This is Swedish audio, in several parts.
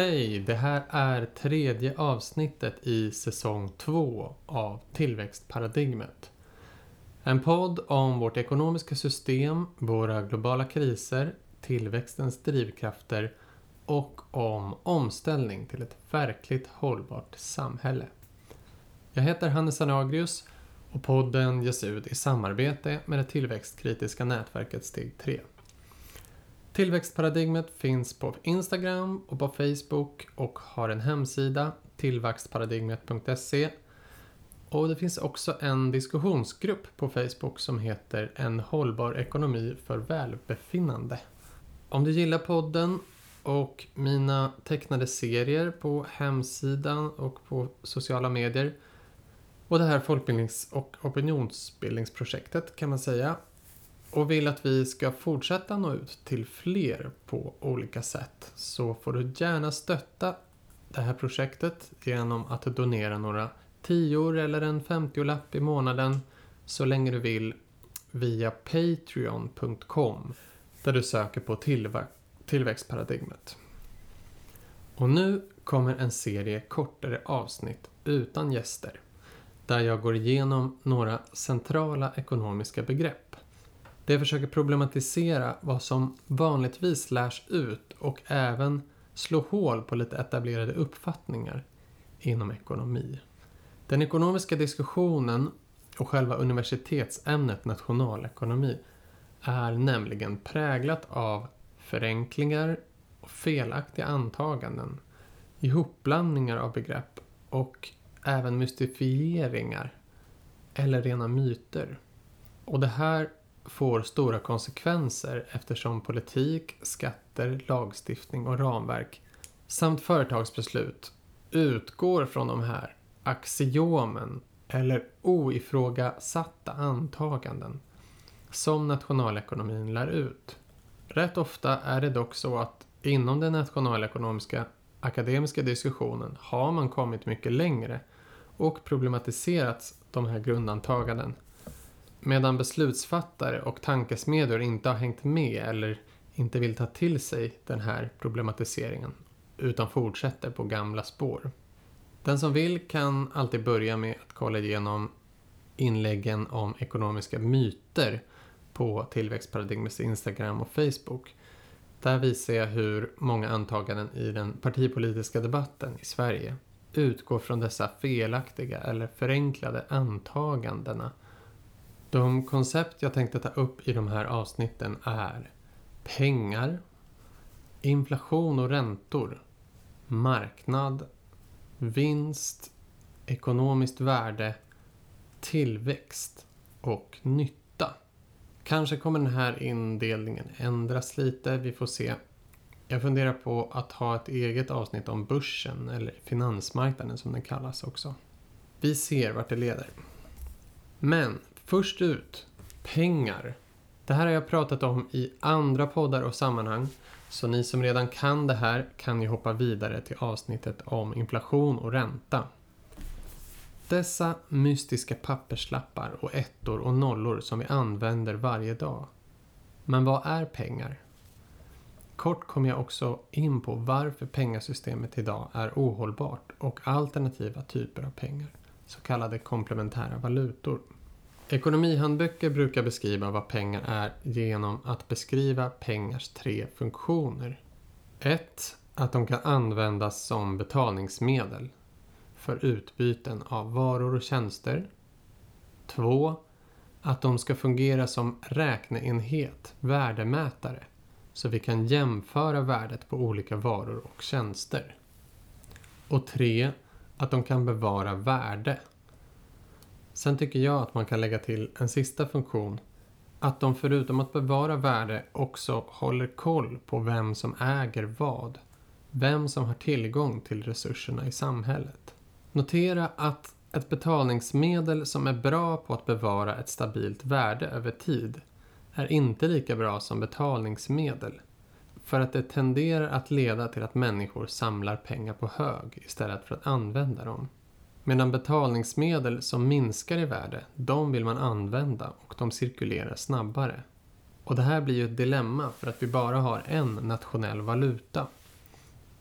Hej! Det här är tredje avsnittet i säsong två av Tillväxtparadigmet. En podd om vårt ekonomiska system, våra globala kriser, tillväxtens drivkrafter och om omställning till ett verkligt hållbart samhälle. Jag heter Hannes Anagrius och podden ges ut i samarbete med det tillväxtkritiska nätverket Steg 3. Tillväxtparadigmet finns på Instagram och på Facebook och har en hemsida, tillväxtparadigmet.se. Och det finns också en diskussionsgrupp på Facebook som heter En hållbar ekonomi för välbefinnande. Om du gillar podden och mina tecknade serier på hemsidan och på sociala medier och det här folkbildnings och opinionsbildningsprojektet kan man säga och vill att vi ska fortsätta nå ut till fler på olika sätt så får du gärna stötta det här projektet genom att donera några tior eller en 50-lapp i månaden så länge du vill via patreon.com där du söker på tillvä tillväxtparadigmet. Och nu kommer en serie kortare avsnitt utan gäster där jag går igenom några centrala ekonomiska begrepp. Det försöker problematisera vad som vanligtvis lärs ut och även slå hål på lite etablerade uppfattningar inom ekonomi. Den ekonomiska diskussionen och själva universitetsämnet nationalekonomi är nämligen präglat av förenklingar och felaktiga antaganden, ihopblandningar av begrepp och även mystifieringar eller rena myter. Och det här får stora konsekvenser eftersom politik, skatter, lagstiftning och ramverk samt företagsbeslut utgår från de här axiomen eller oifrågasatta antaganden som nationalekonomin lär ut. Rätt ofta är det dock så att inom den nationalekonomiska akademiska diskussionen har man kommit mycket längre och problematiserat de här grundantaganden Medan beslutsfattare och tankesmedjor inte har hängt med eller inte vill ta till sig den här problematiseringen utan fortsätter på gamla spår. Den som vill kan alltid börja med att kolla igenom inläggen om ekonomiska myter på Tillväxtparadigmets Instagram och Facebook. Där visar jag hur många antaganden i den partipolitiska debatten i Sverige utgår från dessa felaktiga eller förenklade antagandena de koncept jag tänkte ta upp i de här avsnitten är pengar, inflation och räntor, marknad, vinst, ekonomiskt värde, tillväxt och nytta. Kanske kommer den här indelningen ändras lite, vi får se. Jag funderar på att ha ett eget avsnitt om börsen, eller finansmarknaden som den kallas också. Vi ser vart det leder. Men Först ut, pengar. Det här har jag pratat om i andra poddar och sammanhang. Så ni som redan kan det här kan ju hoppa vidare till avsnittet om inflation och ränta. Dessa mystiska papperslappar och ettor och nollor som vi använder varje dag. Men vad är pengar? Kort kommer jag också in på varför pengasystemet idag är ohållbart och alternativa typer av pengar, så kallade komplementära valutor. Ekonomihandböcker brukar beskriva vad pengar är genom att beskriva pengars tre funktioner. 1. Att de kan användas som betalningsmedel för utbyten av varor och tjänster. 2. Att de ska fungera som räkneenhet, värdemätare, så vi kan jämföra värdet på olika varor och tjänster. Och 3. Att de kan bevara värde Sen tycker jag att man kan lägga till en sista funktion. Att de förutom att bevara värde också håller koll på vem som äger vad. Vem som har tillgång till resurserna i samhället. Notera att ett betalningsmedel som är bra på att bevara ett stabilt värde över tid är inte lika bra som betalningsmedel. För att det tenderar att leda till att människor samlar pengar på hög istället för att använda dem. Medan betalningsmedel som minskar i värde, de vill man använda och de cirkulerar snabbare. Och det här blir ju ett dilemma för att vi bara har en nationell valuta.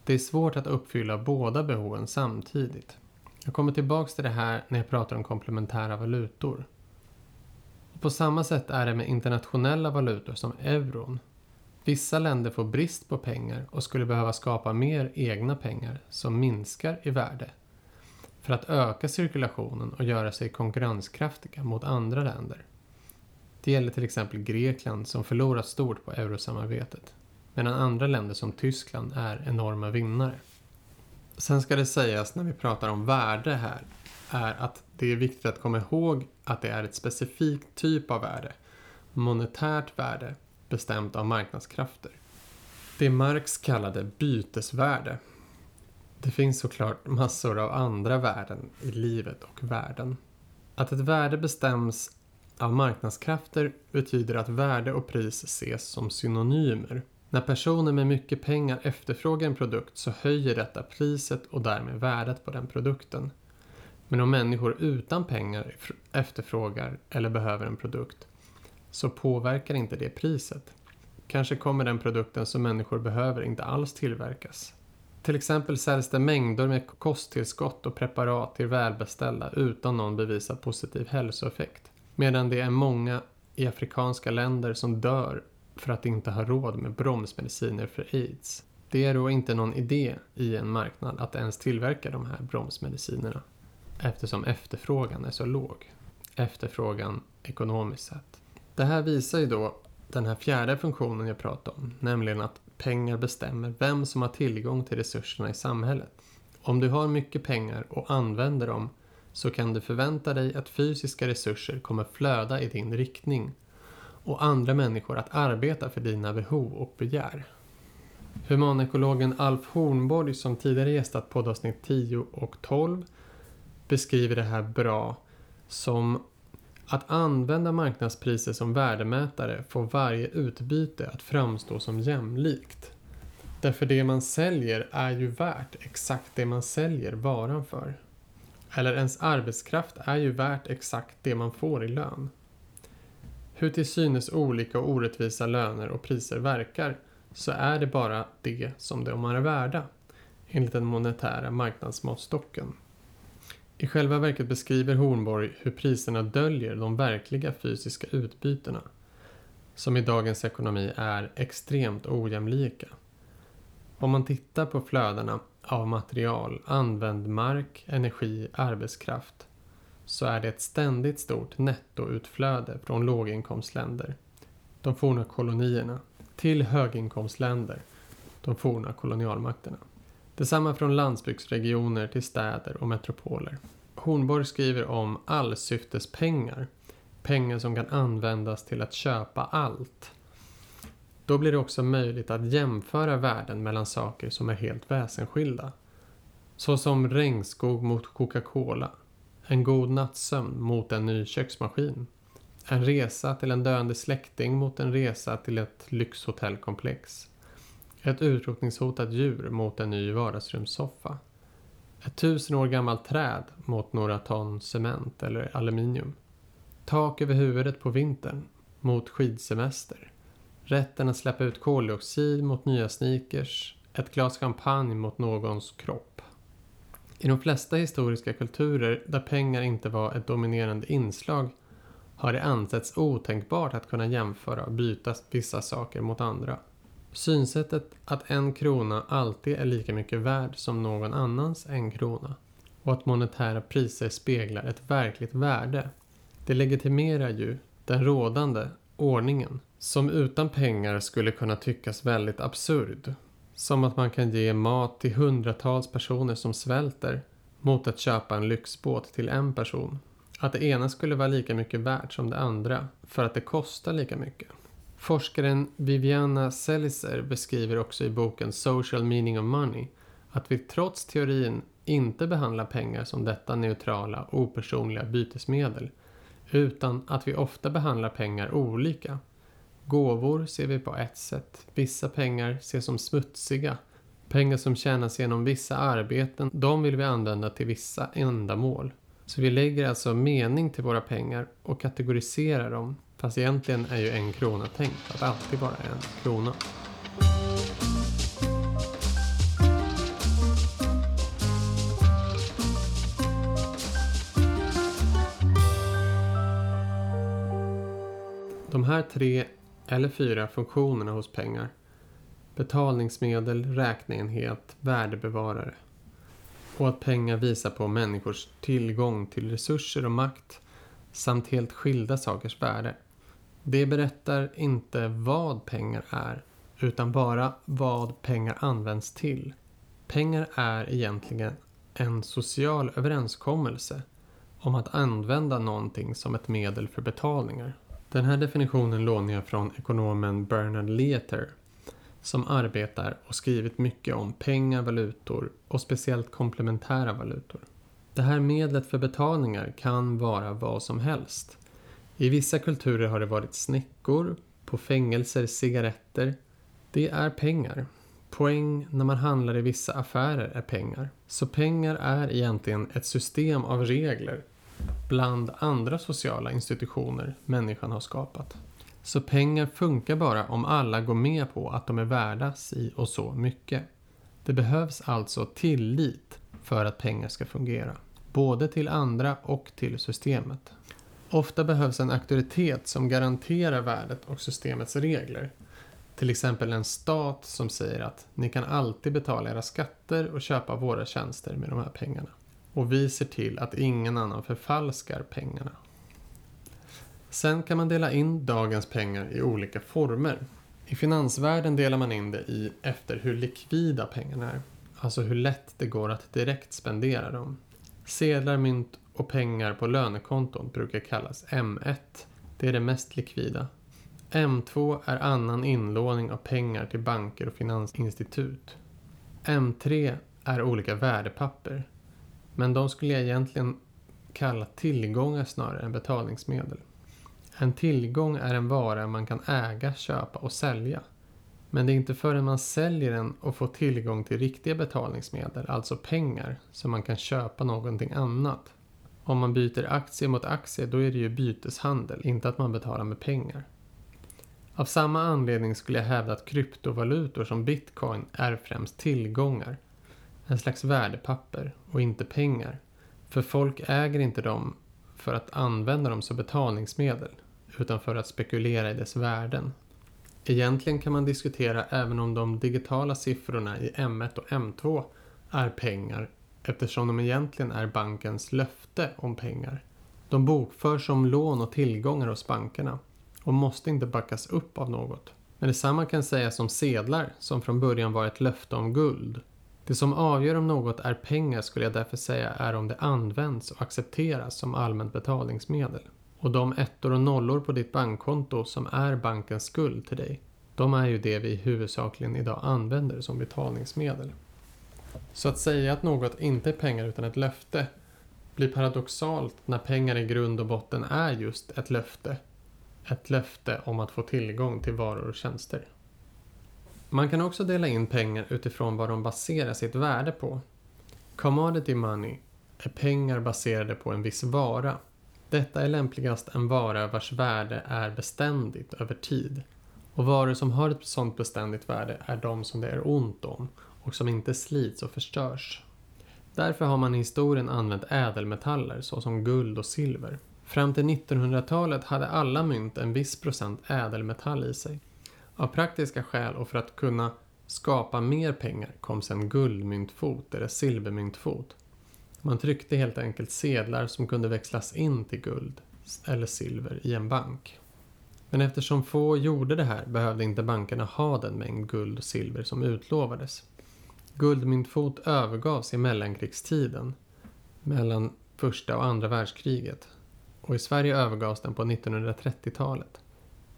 Det är svårt att uppfylla båda behoven samtidigt. Jag kommer tillbaks till det här när jag pratar om komplementära valutor. Och på samma sätt är det med internationella valutor som euron. Vissa länder får brist på pengar och skulle behöva skapa mer egna pengar som minskar i värde för att öka cirkulationen och göra sig konkurrenskraftiga mot andra länder. Det gäller till exempel Grekland som förlorat stort på eurosamarbetet medan andra länder som Tyskland är enorma vinnare. Sen ska det sägas när vi pratar om värde här är att det är viktigt att komma ihåg att det är ett specifikt typ av värde, monetärt värde, bestämt av marknadskrafter. Det Marx kallade bytesvärde. Det finns såklart massor av andra värden i livet och världen. Att ett värde bestäms av marknadskrafter betyder att värde och pris ses som synonymer. När personer med mycket pengar efterfrågar en produkt så höjer detta priset och därmed värdet på den produkten. Men om människor utan pengar efterfrågar eller behöver en produkt så påverkar inte det priset. Kanske kommer den produkten som människor behöver inte alls tillverkas. Till exempel säljs det mängder med kosttillskott och preparat till välbeställda utan någon bevisad positiv hälsoeffekt. Medan det är många i afrikanska länder som dör för att inte ha råd med bromsmediciner för aids. Det är då inte någon idé i en marknad att ens tillverka de här bromsmedicinerna eftersom efterfrågan är så låg. Efterfrågan ekonomiskt sett. Det här visar ju då den här fjärde funktionen jag pratade om, nämligen att pengar bestämmer vem som har tillgång till resurserna i samhället. Om du har mycket pengar och använder dem så kan du förvänta dig att fysiska resurser kommer flöda i din riktning och andra människor att arbeta för dina behov och begär. Humanekologen Alf Hornborg som tidigare gästat poddavsnitt 10 och 12 beskriver det här bra som att använda marknadspriser som värdemätare får varje utbyte att framstå som jämlikt. Därför det man säljer är ju värt exakt det man säljer varan för. Eller ens arbetskraft är ju värt exakt det man får i lön. Hur till synes olika och orättvisa löner och priser verkar så är det bara det som de är värda enligt den monetära marknadsmåttstocken. I själva verket beskriver Hornborg hur priserna döljer de verkliga fysiska utbytena som i dagens ekonomi är extremt ojämlika. Om man tittar på flödena av material, använd mark, energi, arbetskraft så är det ett ständigt stort nettoutflöde från låginkomstländer, de forna kolonierna, till höginkomstländer, de forna kolonialmakterna. Detsamma från landsbygdsregioner till städer och metropoler. Hornborg skriver om allsyftespengar, pengar som kan användas till att köpa allt. Då blir det också möjligt att jämföra värden mellan saker som är helt väsensskilda. Såsom regnskog mot Coca-Cola, en god nattsömn mot en ny köksmaskin, en resa till en döende släkting mot en resa till ett lyxhotellkomplex. Ett utrotningshotat djur mot en ny vardagsrumssoffa. Ett tusen år gammalt träd mot några ton cement eller aluminium. Tak över huvudet på vintern mot skidsemester. Rätten att släppa ut koldioxid mot nya sneakers. Ett glas champagne mot någons kropp. I de flesta historiska kulturer där pengar inte var ett dominerande inslag har det ansetts otänkbart att kunna jämföra och byta vissa saker mot andra. Synsättet att en krona alltid är lika mycket värd som någon annans en krona och att monetära priser speglar ett verkligt värde. Det legitimerar ju den rådande ordningen som utan pengar skulle kunna tyckas väldigt absurd. Som att man kan ge mat till hundratals personer som svälter mot att köpa en lyxbåt till en person. Att det ena skulle vara lika mycket värt som det andra för att det kostar lika mycket. Forskaren Viviana Seliser beskriver också i boken Social Meaning of Money att vi trots teorin inte behandlar pengar som detta neutrala, opersonliga bytesmedel utan att vi ofta behandlar pengar olika. Gåvor ser vi på ett sätt, vissa pengar ses som smutsiga. Pengar som tjänas genom vissa arbeten, de vill vi använda till vissa ändamål. Så vi lägger alltså mening till våra pengar och kategoriserar dem Fast egentligen är ju en krona tänkt att alltid vara en krona. De här tre eller fyra funktionerna hos pengar betalningsmedel, räkneenhet, värdebevarare och att pengar visar på människors tillgång till resurser och makt samt helt skilda sakers värde. Det berättar inte vad pengar är utan bara vad pengar används till. Pengar är egentligen en social överenskommelse om att använda någonting som ett medel för betalningar. Den här definitionen lånar jag från ekonomen Bernard Leater som arbetar och skrivit mycket om pengar, valutor och speciellt komplementära valutor. Det här medlet för betalningar kan vara vad som helst. I vissa kulturer har det varit snäckor, på fängelser cigaretter. Det är pengar. Poäng när man handlar i vissa affärer är pengar. Så pengar är egentligen ett system av regler bland andra sociala institutioner människan har skapat. Så pengar funkar bara om alla går med på att de är värda si och så mycket. Det behövs alltså tillit för att pengar ska fungera. Både till andra och till systemet. Ofta behövs en auktoritet som garanterar värdet och systemets regler. Till exempel en stat som säger att ni kan alltid betala era skatter och köpa våra tjänster med de här pengarna. Och vi ser till att ingen annan förfalskar pengarna. Sen kan man dela in dagens pengar i olika former. I finansvärlden delar man in det i efter hur likvida pengarna är. Alltså hur lätt det går att direkt spendera dem. Sedlar, mynt och pengar på lönekonton brukar kallas M1. Det är det mest likvida. M2 är annan inlåning av pengar till banker och finansinstitut. M3 är olika värdepapper. Men de skulle jag egentligen kalla tillgångar snarare än betalningsmedel. En tillgång är en vara man kan äga, köpa och sälja. Men det är inte förrän man säljer den och får tillgång till riktiga betalningsmedel, alltså pengar, som man kan köpa någonting annat. Om man byter aktie mot aktie, då är det ju byteshandel, inte att man betalar med pengar. Av samma anledning skulle jag hävda att kryptovalutor som bitcoin är främst tillgångar. En slags värdepapper och inte pengar. För folk äger inte dem för att använda dem som betalningsmedel utan för att spekulera i dess värden. Egentligen kan man diskutera även om de digitala siffrorna i M1 och M2 är pengar eftersom de egentligen är bankens löfte om pengar. De bokförs som lån och tillgångar hos bankerna och måste inte backas upp av något. Men detsamma kan sägas om sedlar som från början var ett löfte om guld. Det som avgör om något är pengar skulle jag därför säga är om det används och accepteras som allmänt betalningsmedel. Och de ettor och nollor på ditt bankkonto som är bankens skuld till dig, de är ju det vi huvudsakligen idag använder som betalningsmedel. Så att säga att något inte är pengar utan ett löfte blir paradoxalt när pengar i grund och botten är just ett löfte. Ett löfte om att få tillgång till varor och tjänster. Man kan också dela in pengar utifrån vad de baserar sitt värde på. Commodity money är pengar baserade på en viss vara detta är lämpligast en vara vars värde är beständigt över tid. Och varor som har ett sådant beständigt värde är de som det är ont om och som inte slits och förstörs. Därför har man i historien använt ädelmetaller såsom guld och silver. Fram till 1900-talet hade alla mynt en viss procent ädelmetall i sig. Av praktiska skäl och för att kunna skapa mer pengar kom sedan guldmyntfot eller silvermyntfot man tryckte helt enkelt sedlar som kunde växlas in till guld eller silver i en bank. Men eftersom få gjorde det här behövde inte bankerna ha den mängd guld och silver som utlovades. Guldmyntfot övergavs i mellankrigstiden, mellan första och andra världskriget. Och i Sverige övergavs den på 1930-talet.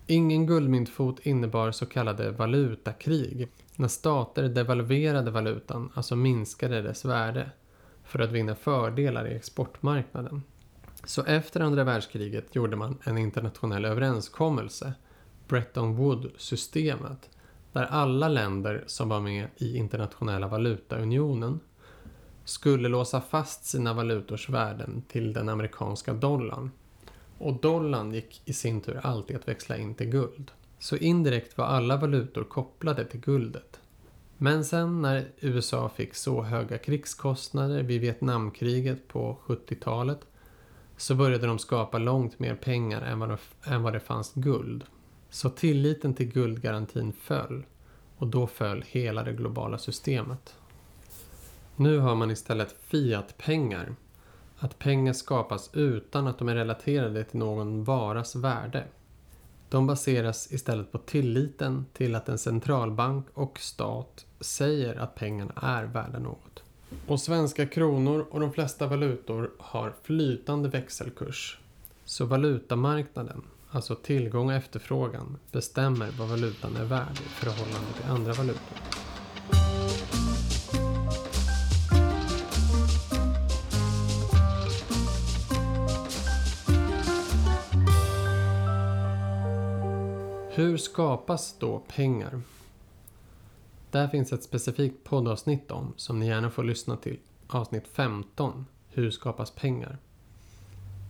Ingen guldmyntfot innebar så kallade valutakrig, när stater devalverade valutan, alltså minskade dess värde för att vinna fördelar i exportmarknaden. Så efter andra världskriget gjorde man en internationell överenskommelse, Bretton Woods-systemet, där alla länder som var med i internationella valutaunionen skulle låsa fast sina valutors värden till den amerikanska dollarn. Och dollarn gick i sin tur alltid att växla in till guld. Så indirekt var alla valutor kopplade till guldet. Men sen när USA fick så höga krigskostnader vid Vietnamkriget på 70-talet så började de skapa långt mer pengar än vad, det, än vad det fanns guld. Så tilliten till guldgarantin föll och då föll hela det globala systemet. Nu har man istället Fiat-pengar, Att pengar skapas utan att de är relaterade till någon varas värde. De baseras istället på tilliten till att en centralbank och stat säger att pengarna är värda något. Och svenska kronor och de flesta valutor har flytande växelkurs. Så valutamarknaden, alltså tillgång och efterfrågan, bestämmer vad valutan är värd i förhållande till andra valutor. Hur skapas då pengar? Där finns ett specifikt poddavsnitt om som ni gärna får lyssna till. Avsnitt 15. Hur skapas pengar?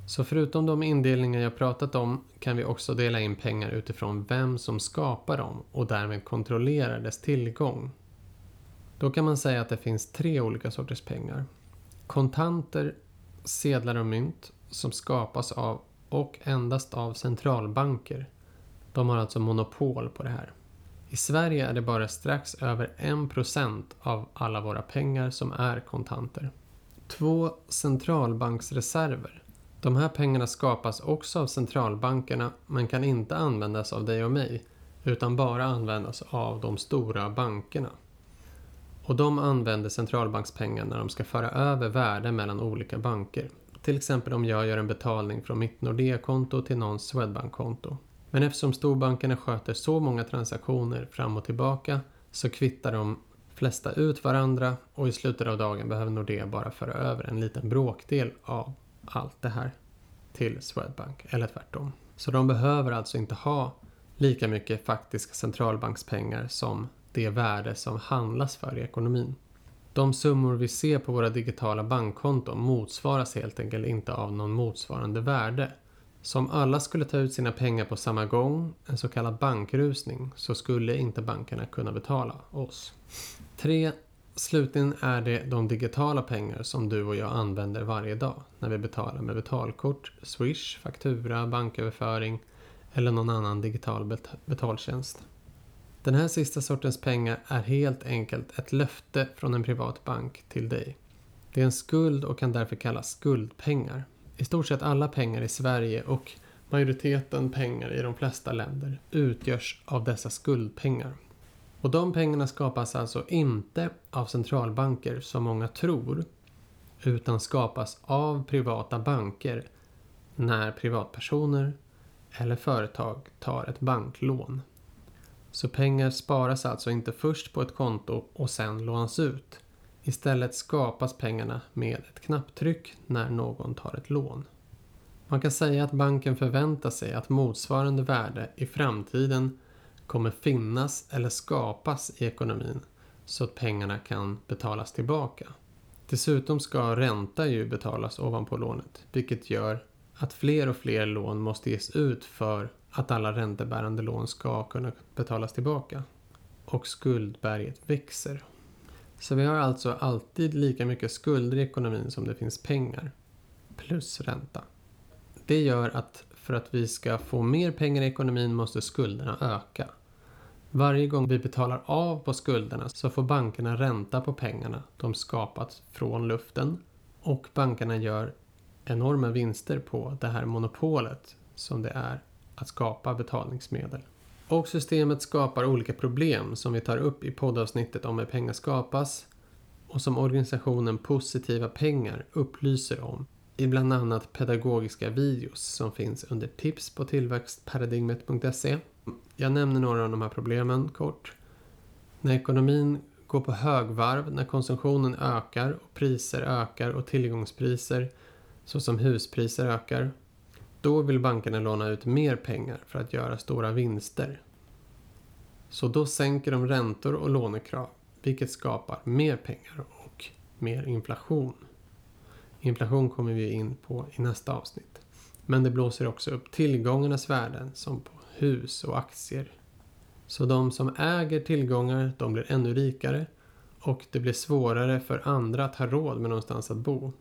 Så förutom de indelningar jag pratat om kan vi också dela in pengar utifrån vem som skapar dem och därmed kontrollerar dess tillgång. Då kan man säga att det finns tre olika sorters pengar. Kontanter, sedlar och mynt som skapas av och endast av centralbanker. De har alltså monopol på det här. I Sverige är det bara strax över 1% av alla våra pengar som är kontanter. Två centralbanksreserver. De här pengarna skapas också av centralbankerna men kan inte användas av dig och mig utan bara användas av de stora bankerna. Och de använder centralbankspengar när de ska föra över värde mellan olika banker. Till exempel om jag gör en betalning från mitt Nordea-konto till någons Swedbank-konto. Men eftersom storbankerna sköter så många transaktioner fram och tillbaka så kvittar de flesta ut varandra och i slutet av dagen behöver Nordea bara föra över en liten bråkdel av allt det här till Swedbank eller tvärtom. Så de behöver alltså inte ha lika mycket faktiska centralbankspengar som det värde som handlas för i ekonomin. De summor vi ser på våra digitala bankkonton motsvaras helt enkelt inte av någon motsvarande värde så om alla skulle ta ut sina pengar på samma gång, en så kallad bankrusning, så skulle inte bankerna kunna betala oss. 3. Slutligen är det de digitala pengar som du och jag använder varje dag när vi betalar med betalkort, swish, faktura, banköverföring eller någon annan digital bet betaltjänst. Den här sista sortens pengar är helt enkelt ett löfte från en privat bank till dig. Det är en skuld och kan därför kallas skuldpengar. I stort sett alla pengar i Sverige och majoriteten pengar i de flesta länder utgörs av dessa skuldpengar. Och de pengarna skapas alltså inte av centralbanker som många tror utan skapas av privata banker när privatpersoner eller företag tar ett banklån. Så pengar sparas alltså inte först på ett konto och sen lånas ut Istället skapas pengarna med ett knapptryck när någon tar ett lån. Man kan säga att banken förväntar sig att motsvarande värde i framtiden kommer finnas eller skapas i ekonomin så att pengarna kan betalas tillbaka. Dessutom ska ränta ju betalas ovanpå lånet vilket gör att fler och fler lån måste ges ut för att alla räntebärande lån ska kunna betalas tillbaka. Och skuldberget växer. Så vi har alltså alltid lika mycket skulder i ekonomin som det finns pengar. Plus ränta. Det gör att för att vi ska få mer pengar i ekonomin måste skulderna öka. Varje gång vi betalar av på skulderna så får bankerna ränta på pengarna de skapat från luften och bankerna gör enorma vinster på det här monopolet som det är att skapa betalningsmedel. Och systemet skapar olika problem som vi tar upp i poddavsnittet om hur pengar skapas och som organisationen Positiva Pengar upplyser om i bland annat pedagogiska videos som finns under tips på tillväxtparadigmet.se. Jag nämner några av de här problemen kort. När ekonomin går på högvarv, när konsumtionen ökar och priser ökar och tillgångspriser såsom huspriser ökar då vill bankerna låna ut mer pengar för att göra stora vinster. Så då sänker de räntor och lånekrav, vilket skapar mer pengar och mer inflation. Inflation kommer vi in på i nästa avsnitt. Men det blåser också upp tillgångarnas värden som på hus och aktier. Så de som äger tillgångar, de blir ännu rikare och det blir svårare för andra att ha råd med någonstans att bo.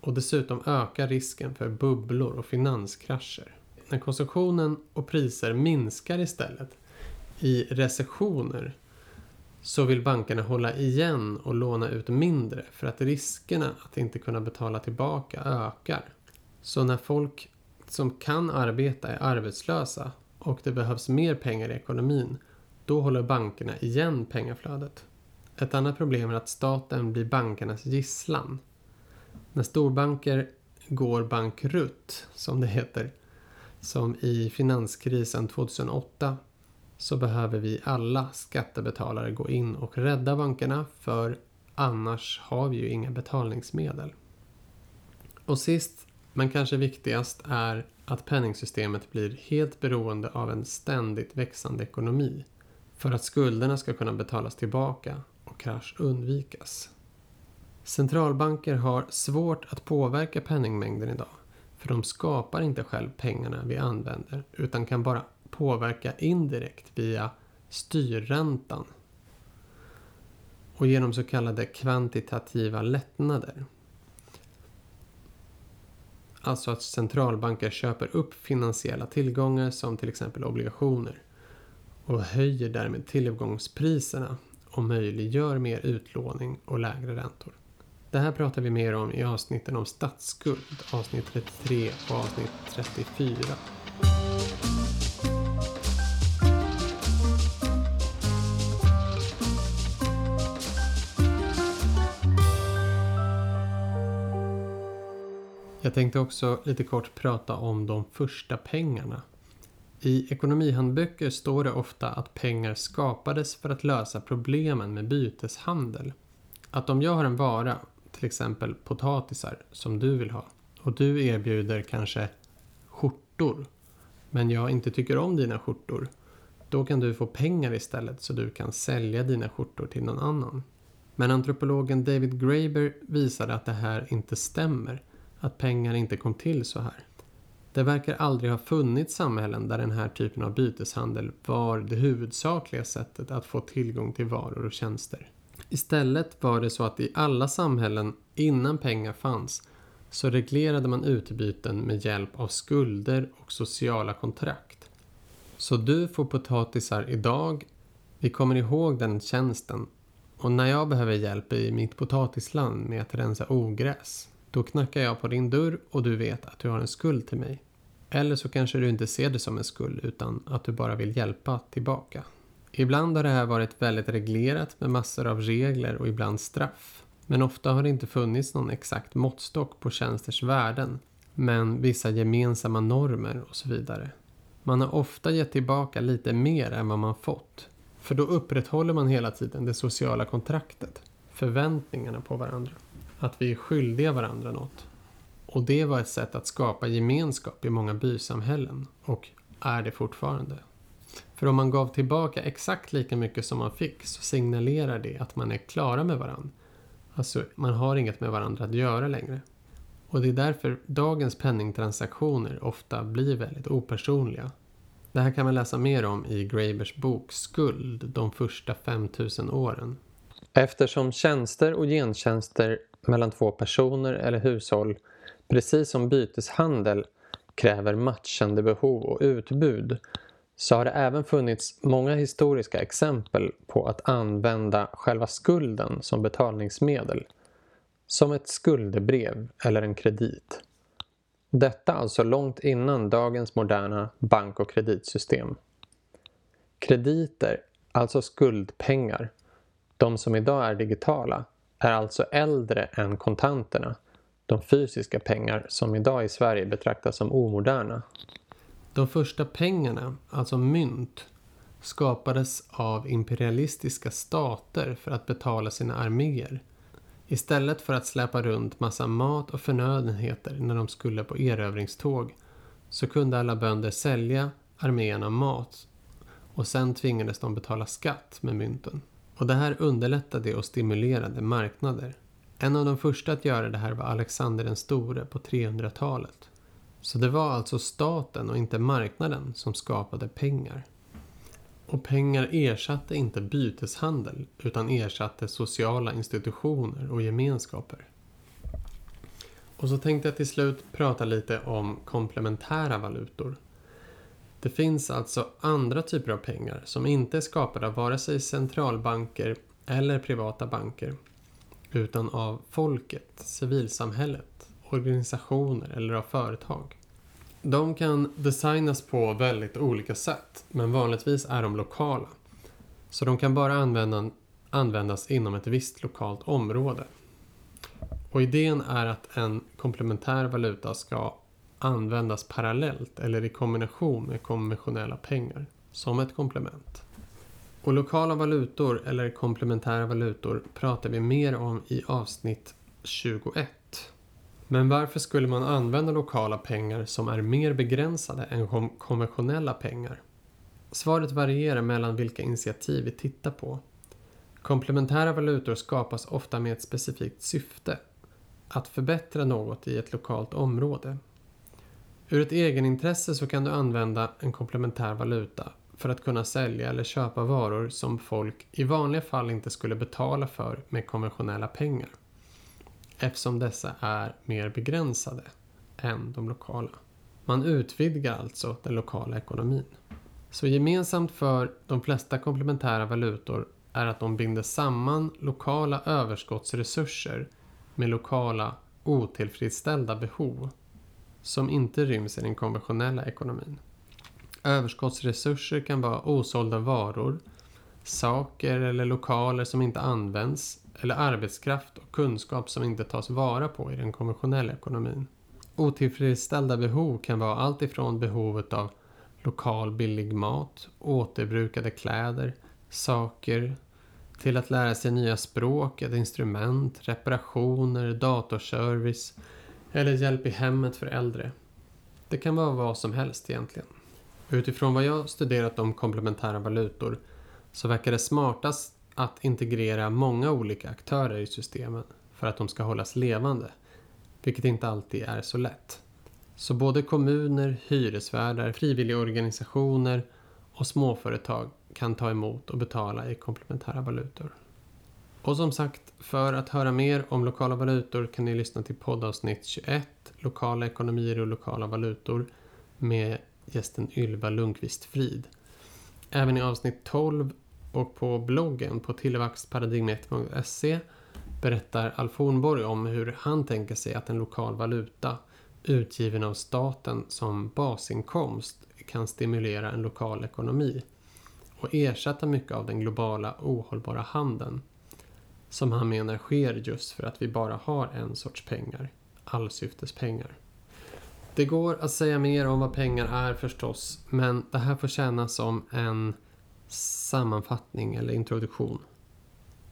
och dessutom ökar risken för bubblor och finanskrascher. När konsumtionen och priser minskar istället i recessioner så vill bankerna hålla igen och låna ut mindre för att riskerna att inte kunna betala tillbaka ökar. Så när folk som kan arbeta är arbetslösa och det behövs mer pengar i ekonomin, då håller bankerna igen pengaflödet. Ett annat problem är att staten blir bankernas gisslan. När storbanker går bankrutt, som det heter, som i finanskrisen 2008, så behöver vi alla skattebetalare gå in och rädda bankerna för annars har vi ju inga betalningsmedel. Och sist, men kanske viktigast, är att penningsystemet blir helt beroende av en ständigt växande ekonomi för att skulderna ska kunna betalas tillbaka och krasch undvikas. Centralbanker har svårt att påverka penningmängden idag för de skapar inte själv pengarna vi använder utan kan bara påverka indirekt via styrräntan och genom så kallade kvantitativa lättnader. Alltså att centralbanker köper upp finansiella tillgångar som till exempel obligationer och höjer därmed tillgångspriserna och möjliggör mer utlåning och lägre räntor. Det här pratar vi mer om i avsnitten om statsskuld, avsnitt 33 och avsnitt 34. Jag tänkte också lite kort prata om de första pengarna. I ekonomihandböcker står det ofta att pengar skapades för att lösa problemen med byteshandel. Att om jag har en vara, till exempel potatisar, som du vill ha och du erbjuder kanske skjortor men jag inte tycker om dina skjortor då kan du få pengar istället så du kan sälja dina skjortor till någon annan. Men antropologen David Graeber visade att det här inte stämmer att pengar inte kom till så här. Det verkar aldrig ha funnits samhällen där den här typen av byteshandel var det huvudsakliga sättet att få tillgång till varor och tjänster. Istället var det så att i alla samhällen innan pengar fanns så reglerade man utbyten med hjälp av skulder och sociala kontrakt. Så du får potatisar idag, vi kommer ihåg den tjänsten och när jag behöver hjälp i mitt potatisland med att rensa ogräs då knackar jag på din dörr och du vet att du har en skuld till mig. Eller så kanske du inte ser det som en skuld utan att du bara vill hjälpa tillbaka. Ibland har det här varit väldigt reglerat med massor av regler och ibland straff. Men ofta har det inte funnits någon exakt måttstock på tjänsters värden. Men vissa gemensamma normer och så vidare. Man har ofta gett tillbaka lite mer än vad man fått. För då upprätthåller man hela tiden det sociala kontraktet. Förväntningarna på varandra att vi är skyldiga varandra något. Och det var ett sätt att skapa gemenskap i många bysamhällen och är det fortfarande. För om man gav tillbaka exakt lika mycket som man fick så signalerar det att man är klara med varandra. Alltså, man har inget med varandra att göra längre. Och det är därför dagens penningtransaktioner ofta blir väldigt opersonliga. Det här kan man läsa mer om i Grabers bok Skuld, de första 5000 åren. Eftersom tjänster och gentjänster mellan två personer eller hushåll, precis som byteshandel kräver matchande behov och utbud, så har det även funnits många historiska exempel på att använda själva skulden som betalningsmedel, som ett skuldebrev eller en kredit. Detta alltså långt innan dagens moderna bank- och kreditsystem. Krediter, alltså skuldpengar, de som idag är digitala, är alltså äldre än kontanterna, de fysiska pengar som idag i Sverige betraktas som omoderna. De första pengarna, alltså mynt, skapades av imperialistiska stater för att betala sina arméer. Istället för att släpa runt massa mat och förnödenheter när de skulle på erövringståg så kunde alla bönder sälja arméerna mat och sen tvingades de betala skatt med mynten. Och det här underlättade och stimulerade marknader. En av de första att göra det här var Alexander den store på 300-talet. Så det var alltså staten och inte marknaden som skapade pengar. Och pengar ersatte inte byteshandel utan ersatte sociala institutioner och gemenskaper. Och så tänkte jag till slut prata lite om komplementära valutor. Det finns alltså andra typer av pengar som inte är skapade av vare sig centralbanker eller privata banker utan av folket, civilsamhället, organisationer eller av företag. De kan designas på väldigt olika sätt men vanligtvis är de lokala. Så de kan bara använda, användas inom ett visst lokalt område. Och idén är att en komplementär valuta ska användas parallellt eller i kombination med konventionella pengar som ett komplement. Och lokala valutor eller komplementära valutor pratar vi mer om i avsnitt 21. Men varför skulle man använda lokala pengar som är mer begränsade än konventionella pengar? Svaret varierar mellan vilka initiativ vi tittar på. Komplementära valutor skapas ofta med ett specifikt syfte. Att förbättra något i ett lokalt område. Ur ett egenintresse så kan du använda en komplementär valuta för att kunna sälja eller köpa varor som folk i vanliga fall inte skulle betala för med konventionella pengar. Eftersom dessa är mer begränsade än de lokala. Man utvidgar alltså den lokala ekonomin. Så gemensamt för de flesta komplementära valutor är att de binder samman lokala överskottsresurser med lokala otillfredsställda behov som inte ryms i den konventionella ekonomin. Överskottsresurser kan vara osålda varor, saker eller lokaler som inte används eller arbetskraft och kunskap som inte tas vara på i den konventionella ekonomin. Otillfredsställda behov kan vara allt ifrån behovet av lokal billig mat, återbrukade kläder, saker, till att lära sig nya språk, ett instrument, reparationer, datorservice eller hjälp i hemmet för äldre. Det kan vara vad som helst egentligen. Utifrån vad jag studerat om komplementära valutor så verkar det smartast att integrera många olika aktörer i systemen för att de ska hållas levande, vilket inte alltid är så lätt. Så både kommuner, hyresvärdar, frivilligorganisationer och småföretag kan ta emot och betala i komplementära valutor. Och som sagt, för att höra mer om lokala valutor kan ni lyssna till poddavsnitt 21, Lokala ekonomier och lokala valutor, med gästen Ylva Lundqvist Frid. Även i avsnitt 12 och på bloggen på tillväxtparadigmet.se berättar Alf Hornborg om hur han tänker sig att en lokal valuta utgiven av staten som basinkomst kan stimulera en lokal ekonomi och ersätta mycket av den globala ohållbara handeln som han menar sker just för att vi bara har en sorts pengar, allsyftespengar. Det går att säga mer om vad pengar är förstås, men det här får tjäna som en sammanfattning eller introduktion.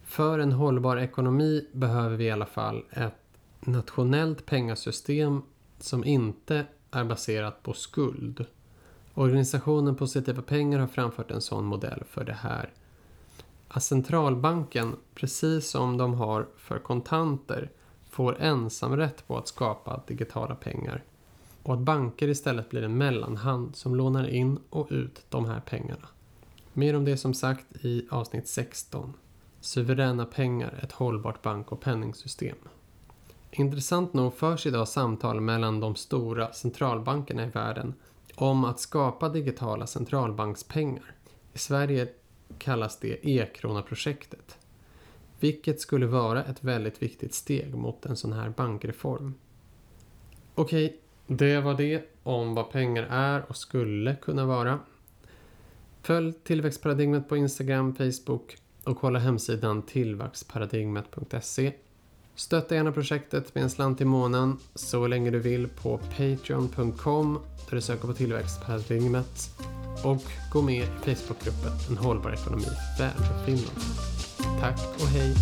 För en hållbar ekonomi behöver vi i alla fall ett nationellt pengasystem som inte är baserat på skuld. Organisationen Positiva pengar har framfört en sån modell för det här. Att centralbanken, precis som de har för kontanter, får ensamrätt på att skapa digitala pengar och att banker istället blir en mellanhand som lånar in och ut de här pengarna. Mer om det som sagt i avsnitt 16. Suveräna pengar, ett hållbart bank och penningsystem. Intressant nog förs idag samtal mellan de stora centralbankerna i världen om att skapa digitala centralbankspengar. I Sverige kallas det e-krona-projektet. Vilket skulle vara ett väldigt viktigt steg mot en sån här bankreform. Okej, det var det om vad pengar är och skulle kunna vara. Följ tillväxtparadigmet på Instagram, Facebook och kolla hemsidan tillväxtparadigmet.se. Stötta gärna projektet med en slant i månaden så länge du vill på patreon.com där du söker på tillväxtparadigmet och gå med i Facebookgruppen En hållbar ekonomi välbefinnande. Tack och hej!